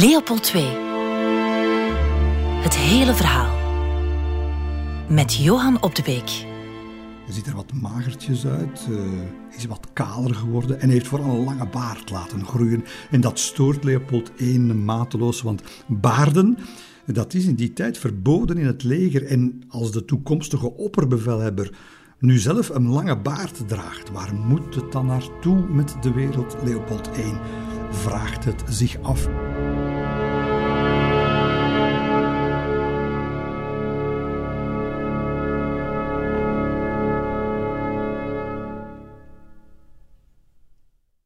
Leopold II. Het hele verhaal. Met Johan op de Beek. Hij ziet er wat magertjes uit, uh, is wat kaler geworden en heeft vooral een lange baard laten groeien. En dat stoort Leopold I mateloos, want baarden, dat is in die tijd verboden in het leger. En als de toekomstige opperbevelhebber nu zelf een lange baard draagt, waar moet het dan naartoe met de wereld, Leopold I? Vraagt het zich af.